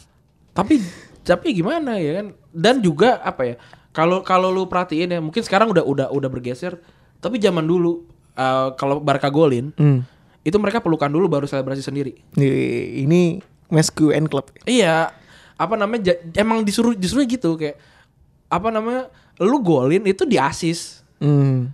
tapi tapi gimana ya kan? Dan juga apa ya? Kalau kalau lu perhatiin ya, mungkin sekarang udah udah udah bergeser. Tapi zaman dulu eh, kalau Barca golin, Hmm. itu mereka pelukan dulu baru selebrasi sendiri. Ini Mescu and Club. Iya. apa namanya emang disuruh disuruh gitu kayak apa namanya lu golin itu di assist Hmm.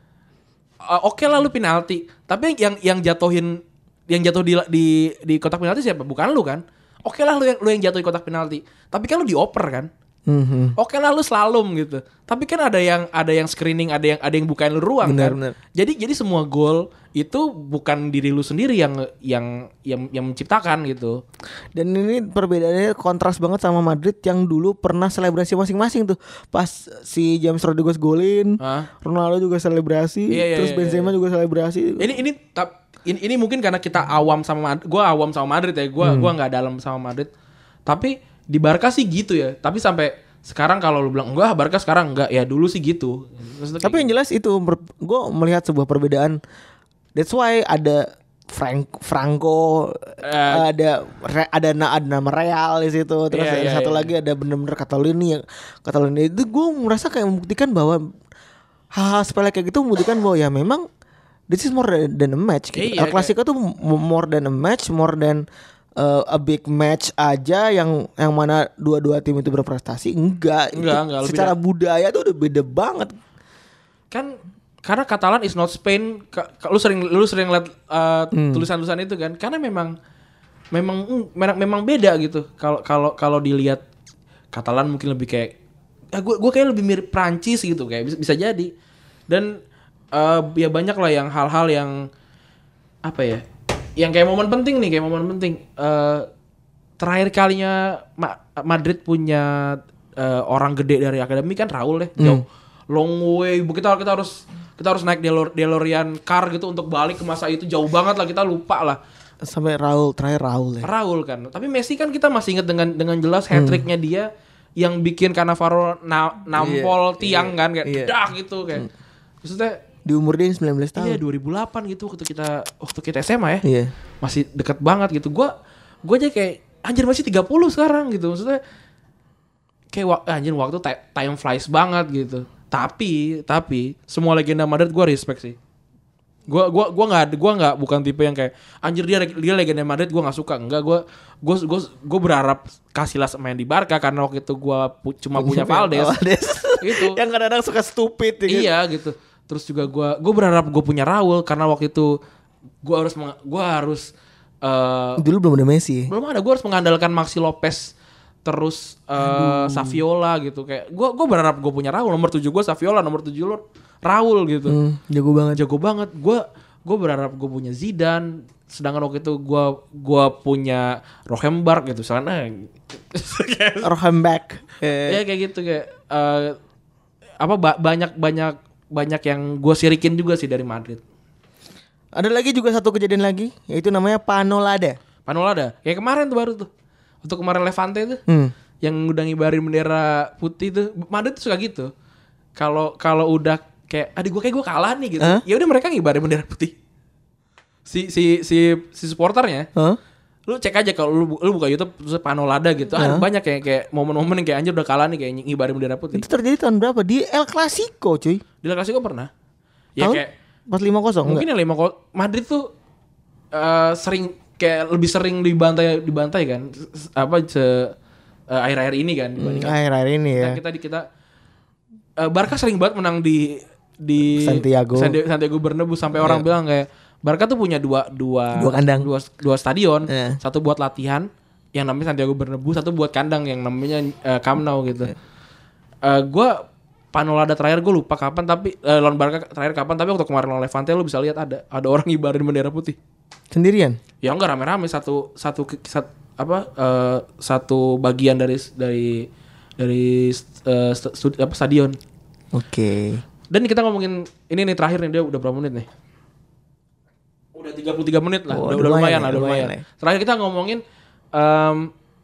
Uh, oke lah lu penalti tapi yang yang jatuhin yang jatuh di di di kotak penalti siapa bukan lu kan oke lah lu yang lu yang jatuh di kotak penalti tapi kan lu dioper kan Mhm. oke lah lu slalom gitu tapi kan ada yang ada yang screening ada yang ada yang bukain lu ruang Benar, kan benar. jadi jadi semua gol itu bukan diri lu sendiri yang yang yang yang menciptakan gitu Dan ini perbedaannya kontras banget sama Madrid yang dulu pernah selebrasi masing-masing tuh. Pas si James Rodriguez golin, Hah? Ronaldo juga selebrasi, Iya, iya, terus iya, Benzema iya. juga selebrasi. ini ini tap- ini, ini mungkin karena kita awam sama Madrid gue awam sama Madrid ya gue Hmm. gua nggak dalam sama Madrid tapi di Barca sih gitu ya tapi sampai sekarang kalau lu bilang enggak Barca sekarang enggak ya dulu sih gitu Maksudnya Tapi yang jelas itu gue melihat sebuah perbedaan. That's why ada Frank Franco Eh. ada Re- ada na- ada nama Real di situ terus Iya, ada iya, satu iya. lagi ada benar-benar Cataloni yang Cataloni itu gue merasa kayak membuktikan bahwa hal-hal sepele kayak gitu membuktikan bahwa ya memang this is more than, a match gitu. Iya, El Clasico tuh m- more than a match more than uh, a big match aja yang yang mana dua-dua tim itu berprestasi? Enggak. Enggak, Itu enggak, secara budaya tuh udah beda banget. Kan karena Katalan is not Spain. Lu sering lu sering lihat uh, tulisan-tulisan itu kan. Karena memang memang mm, memang, memang beda gitu. Kalau kalau kalau dilihat Katalan mungkin lebih kayak ah, gue gue kayak lebih mirip Prancis gitu. Kayak bisa, bisa jadi. Dan uh, ya banyak lah yang hal-hal yang apa ya yang kayak momen penting nih kayak momen penting. Eh, terakhir kalinya Ma- Madrid punya eh, orang gede dari akademi kan Raul ya jauh. Long way. Kita kita harus kita harus naik Delor, DeLorean car gitu untuk balik ke masa itu. Jauh banget lah kita lupa lah. Sampai Raul terakhir Raul ya. Raul kan. Tapi Messi kan kita masih ingat dengan dengan jelas hat tricknya dia yang bikin Cannavaro na- nampol Iya, tiang iya, kan kayak iya. dak gitu kayak. Maksudnya Di umur dia yang 19 tahun. iya 2008 gitu waktu kita waktu kita SMA ya Iya. masih deket banget gitu. Gua gua aja kayak anjir masih 30 sekarang gitu. Maksudnya kayak anjir waktu ti- time flies banget gitu. Tapi tapi semua legenda Madrid gua respect sih. Gua gua gua nggak gua nggak bukan tipe yang kayak anjir dia dia legenda Madrid gua nggak suka. Enggak gua gua gua gua berharap Casillas main di Barca karena waktu itu gua pu- cuma punya Valdes. Valdes. Gitu. yang kadang-kadang suka stupid kan? Iya gitu. Terus juga gua gua berharap gue punya Raul karena waktu itu gua harus gua harus eh Dulu belum ada Messi. belum ada gua harus mengandalkan Maxi Lopez terus eh Saviola gitu kayak gua gua berharap gue punya Raul nomor 7 gua Saviola nomor 7 lu Raul gitu. Hmm, jago banget. Jago banget. Gua gua berharap gue punya Zidane sedangkan waktu itu gua gua punya Rohemberg gitu. Soalnya Rohembek. Eh, ya kayak gitu kayak eh, apa ba- banyak banyak banyak yang gue sirikin juga sih dari Madrid. ada lagi juga satu kejadian lagi, yaitu namanya Panolada. Panolada, kayak kemarin tuh baru tuh. Untuk kemarin Levante tuh. Hmm. Yang udah ngibarin bendera putih tuh. Madrid tuh suka gitu. Kalau kalau udah kayak adik gue kayak gue kalah nih gitu. Hah? Ya udah mereka ngibarin bendera putih. Si si si si supporternya Hah? Lu cek aja kalau lu, lu buka YouTube terus Panolada gitu. Ah, banyak kayak kayak momen-momen yang kayak anjir udah kalah nih kayak ngibarin bendera putih. Itu terjadi tahun berapa? Di El Clasico, cuy. Di La Clasico pernah. Ya tahun kayak 450 mungkin yang lima kol Madrid tuh eh, sering kayak lebih sering dibantai dibantai kan apa se eh, akhir-akhir ini kan dibanding Akhir-akhir ini ya. Nah, kita di kita eh, Barca sering banget menang di di Santiago. Santiago Bernabeu sampai orang bilang kayak Barca tuh punya dua dua Dua kandang. dua, dua stadion Iya. satu buat latihan yang namanya Santiago Bernabeu satu buat kandang yang namanya eh, Camp Nou gitu Iya. Eh gua Panolada terakhir gue lupa kapan tapi eh, lawan Barca terakhir kapan tapi waktu kemarin lawan Levante lu bisa lihat ada ada orang ngibarin bendera putih Sendirian. ya enggak rame-rame satu satu ke- sat- apa eh, satu bagian dari dari dari studi- apa stadion Oke. dan kita ngomongin ini nih terakhir nih dia udah berapa menit nih 33 menit lah. Oh, udah, udah lumayan lumayan, ya, lah udah lumayan lumayan. ya. terakhir kita ngomongin em,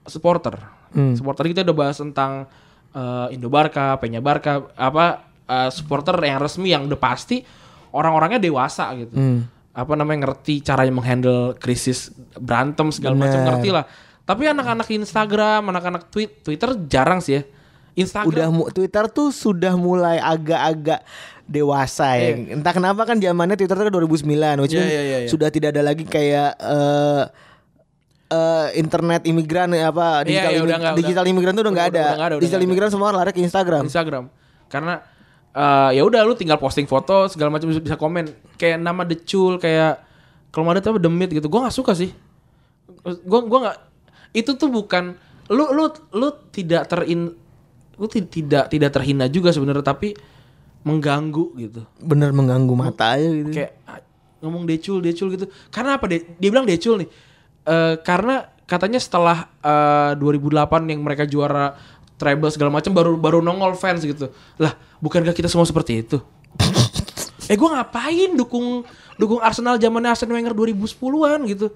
supporter. Hmm. supporter kita udah bahas tentang eh, Indo Barca Peña Barca apa eh, supporter yang resmi yang udah pasti orang-orangnya dewasa gitu. Hmm. apa namanya ngerti caranya menghandle krisis berantem segala macam ngerti lah. Tapi anak-anak Instagram anak-anak tweet Twitter jarang sih ya Instagram Udah Twitter tuh sudah mulai agak-agak dewasa ya. Entah kenapa kan zamannya Twitter tuh kan 2009, which Iya, means iya, iya, iya. sudah tidak ada lagi kayak eh eh, internet imigran ya apa digital, iya, imig- udah nggak- digital udah- imigran tuh udah nggak udah- ada. udah ada, udah digital ada. imigran semua lari ke Instagram. Instagram karena eh, ya udah lu tinggal posting foto segala macam bisa, bisa komen kayak nama decul kayak kalau ada apa demit gitu gue nggak suka sih gue gua nggak itu tuh bukan lu lu lu tidak terin ti- tidak tidak terhina juga sebenarnya tapi mengganggu gitu. Bener mengganggu mata aja gitu. kayak ngomong decul decul gitu. Karena apa dia, dia bilang decul nih. Eh, karena katanya setelah eh, 2008 yang mereka juara treble segala macam baru baru nongol fans gitu. Lah bukankah kita semua seperti itu? Eh gue ngapain dukung dukung Arsenal zamannya Arsene Wenger 2010-an gitu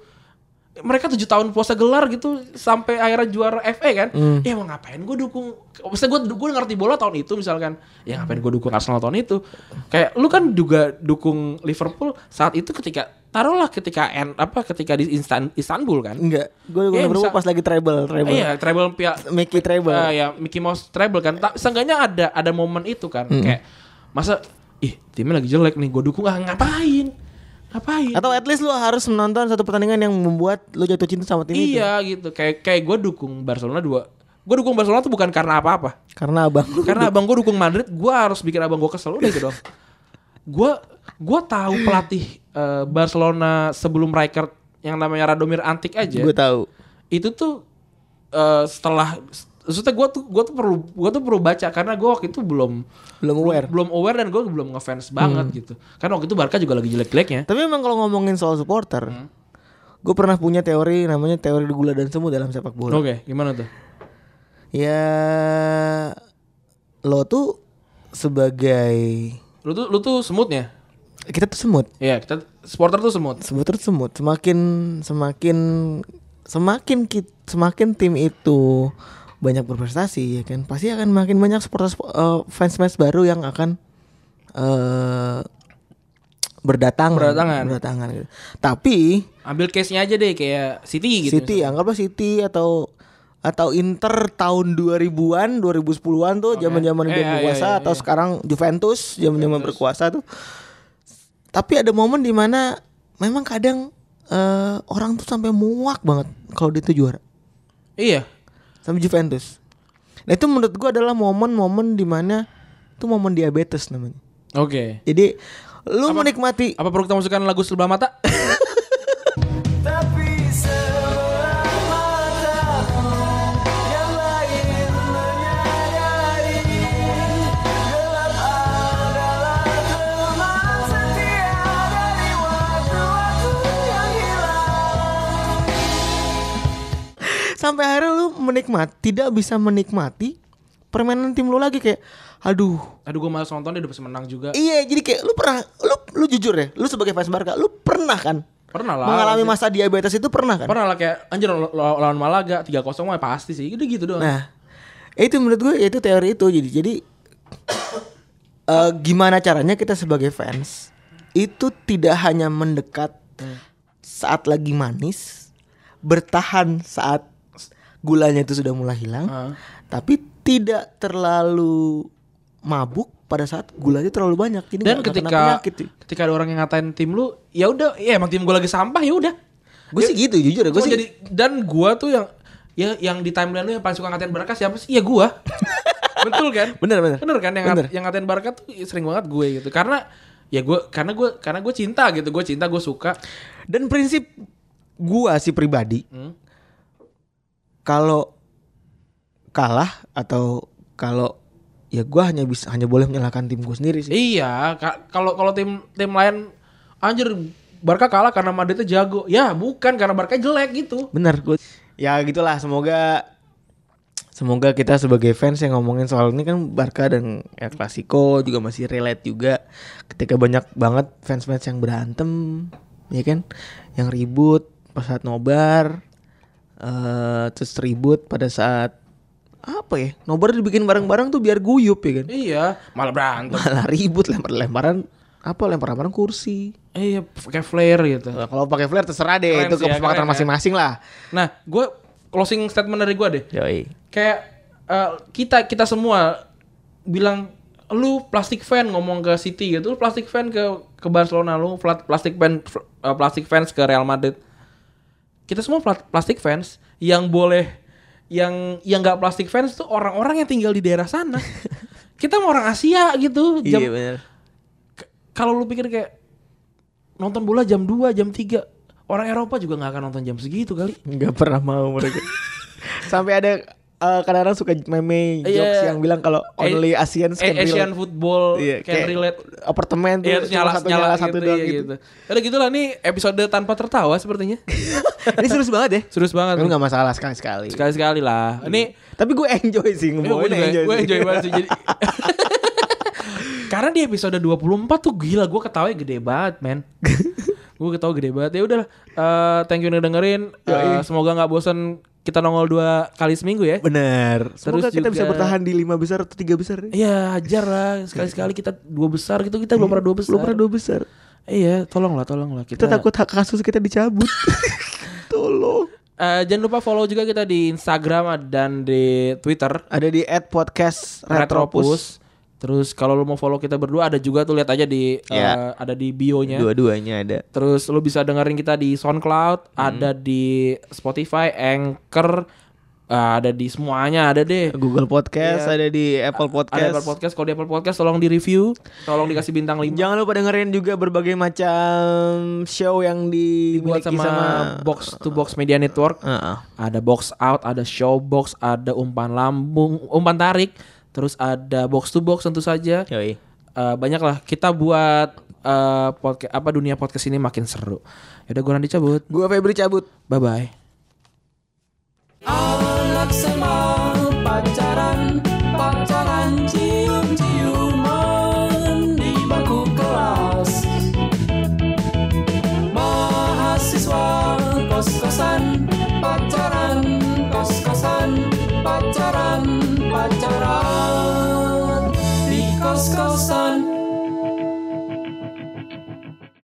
mereka tujuh tahun puasa gelar gitu sampai akhirnya juara FA kan. Ya mau ngapain gue dukung? Maksudnya gue gue ngerti bola tahun itu misalkan. Ya ngapain gue dukung Arsenal tahun itu? Kayak lu kan juga dukung Liverpool saat itu ketika taruhlah ketika en, apa ketika di Instan, Istanbul kan. Enggak, gue gue bisa. pas lagi treble, treble. iya treble pia Mickey treble. Ah, ya Mickey Mouse treble kan. Tak seenggaknya ada ada momen itu kan. Kayak masa ih timnya lagi jelek nih gue dukung ah ngapain ngapain Atau at least lu harus menonton satu pertandingan yang membuat lu jatuh cinta sama tim itu. Iya gitu. Kayak kayak gue dukung Barcelona dua. Gue dukung Barcelona tuh bukan karena apa-apa. Karena abang Karena abang gue dukung Madrid, gue harus bikin abang gue kesel udah gitu dong. Gue gue tahu pelatih eh, Barcelona sebelum Rijkaard yang namanya Radomir Antik aja. gue tahu. Itu tuh eh, setelah maksudnya gue tuh gue tuh perlu gue tuh perlu baca karena gue waktu itu belum Belum aware. belum aware dan gue belum ngefans banget gitu. Karena waktu itu Barca juga lagi jelek-jeleknya. Tapi memang kalau ngomongin soal supporter, Hmm. gue pernah punya teori namanya teori gula dan semut dalam sepak bola. Oke, gimana tuh? Ya lo tuh sebagai Lu tuh lu tuh semutnya. kita tuh semut. Iya, kita supporter tuh semut. Semut terus semut. Semakin semakin semakin kit, semakin tim itu banyak berprestasi ya kan. Pasti akan makin banyak supporter eh, fans-fans baru yang akan eh berdatangan, Berdatangan. berdatangan gitu. Tapi Ambil case-nya aja deh kayak City gitu. City, anggaplah City atau atau Inter tahun 2000-an, 2010-an tuh zaman-zaman Eh, dia iya, berkuasa iya, iya, atau sekarang Juventus zaman-zaman berkuasa tuh. Tapi ada momen di mana memang kadang eh, orang tuh sampai muak banget kalau dia tuh juara Iya. Sama Juventus. Nah itu menurut gua adalah momen-momen di mana itu momen diabetes namanya. Oke. Jadi lu menikmati Apa perlu kita masukkan lagu sebelah mata? sampai akhirnya lu menikmati tidak bisa menikmati permainan tim lu lagi kayak aduh Aduh gue malas nonton dia udah bisa menang juga. iya jadi kayak lu pernah lu lu jujur ya lu sebagai fans Barca lu pernah kan Pernah lah. mengalami masa diabetes itu pernah kan Pernah lah kayak anjir law- law- lawan Malaga 3-0 mah pasti sih. Udah gitu doang. nah itu menurut gue itu teori itu jadi jadi eh, gimana caranya kita sebagai fans itu tidak hanya mendekat saat lagi manis bertahan saat gulanya itu sudah mulai hilang Heeh. tapi tidak terlalu mabuk pada saat gulanya terlalu banyak jadi Dan ketika penyakit. ketika ada orang yang ngatain tim lu, ya udah, ya emang tim gue lagi sampah ya udah. gue sih gitu jujur ya gue Gua sih jadi dan gua tuh yang ya yang di timeline lu yang paling suka ngatain Barca siapa sih? Ya gua. Betul kan? bener bener Bener kan yang Bener. yang ngatain Barca tuh sering banget gue gitu. Karena ya gue karena gue karena gue cinta gitu. Gue cinta, gue suka. dan prinsip gua sih pribadi Hmm. Kalau kalah atau kalau ya gua hanya bisa hanya boleh menyalahkan tim gue sendiri sih Iya, ka- kalau kalau tim tim lain anjir Barca kalah karena Madridnya jago. Ya, bukan karena Barca jelek gitu. bener gue ya gitulah semoga semoga kita sebagai fans yang ngomongin soal ini kan Barca dan ya Klasiko juga masih relate juga ketika banyak banget fans-fans yang berantem ya kan yang ribut pas saat nobar eh terus ribut pada saat apa ya nobar dibikin bareng-bareng tuh biar guyup ya kan Iya, malah berantem. malah ribut lempar-lemparan apa lempar-lemparan kursi iya, pakai flare gitu. Nah, kalau pakai flare terserah deh Keren itu sih ya, kesepakatan ya. masing-masing lah Nah, gue closing statement dari gue deh. Yoi. Kayak eh, kita kita semua bilang lu plastik fan ngomong ke City gitu, lu plastik fan ke ke Barcelona, lu pla- plastik fan plastik fans ke Real Madrid. Kita semua pla- plastik fans yang boleh yang yang nggak plastik fans tuh orang-orang yang tinggal di daerah sana. kita mau orang Asia gitu. Jam, Iya benar. k- kalau lu pikir kayak nonton bola jam 2, jam 3, orang Eropa juga nggak akan nonton jam segitu kali. Nggak pernah mau mereka. Sampai ada eh, kadang-kadang suka meme Iya. jokes yang bilang kalau only A- Asians A- can Asian relate. football Iya, can kayak relate. apartemen tuh Iya, nyala, satu nyala, nyala gitu, satu doang iya, gitu. gitu. Udah gitu lah nih episode tanpa tertawa sepertinya. Ini serius banget ya. Serius banget. Nih. nggak masalah sekali-sekali. Sekali-sekali lah. Ini Tapi gue enjoy sih juga enjoy. gue enjoy banget sih. Jadi Karena di episode 24 tuh gila gue ketawanya gede banget, men. gue ketawa gede banget. Ya udah, eh, thank you udah dengerin. Eh, semoga nggak bosan kita nongol dua kali seminggu ya. Bener. Semoga Terus kita bisa juga- bertahan di lima besar atau tiga besar. nih. Iya, ajar lah. Sekali-sekali kita dua besar gitu, kita belum pernah dua besar. Belum pernah dua besar. Iya, tolong lah, tolong lah. Kita takut hak kasus kita dicabut. Tolong. Eh, jangan lupa follow juga kita di Instagram dan di Twitter Ada di @podcast retropus. Retropus. Terus kalau lu mau follow kita berdua ada juga tuh lihat aja di eh, Ya. ada di bio-nya. Dua-duanya ada. Terus lu bisa dengerin kita di SoundCloud, ada di Spotify, Anchor, eh, ada di semuanya ada deh. Google Podcast, Iya. ada di Apple Podcast. Ada Apple Podcast, kalau di Apple Podcast tolong di review, tolong dikasih bintang 5 Jangan lupa dengerin juga berbagai macam show yang dibuat sama, sama, Box to Box Media Network. Heeh. Ada box out, ada show box, ada umpan lambung, umpan tarik, terus ada box to box tentu saja. Yoi. Eh, banyak lah kita buat eh podcast apa dunia podcast ini makin seru. Yaudah gue nanti cabut. Gua Febri cabut. Bye bye. Anak pacaran, pacaran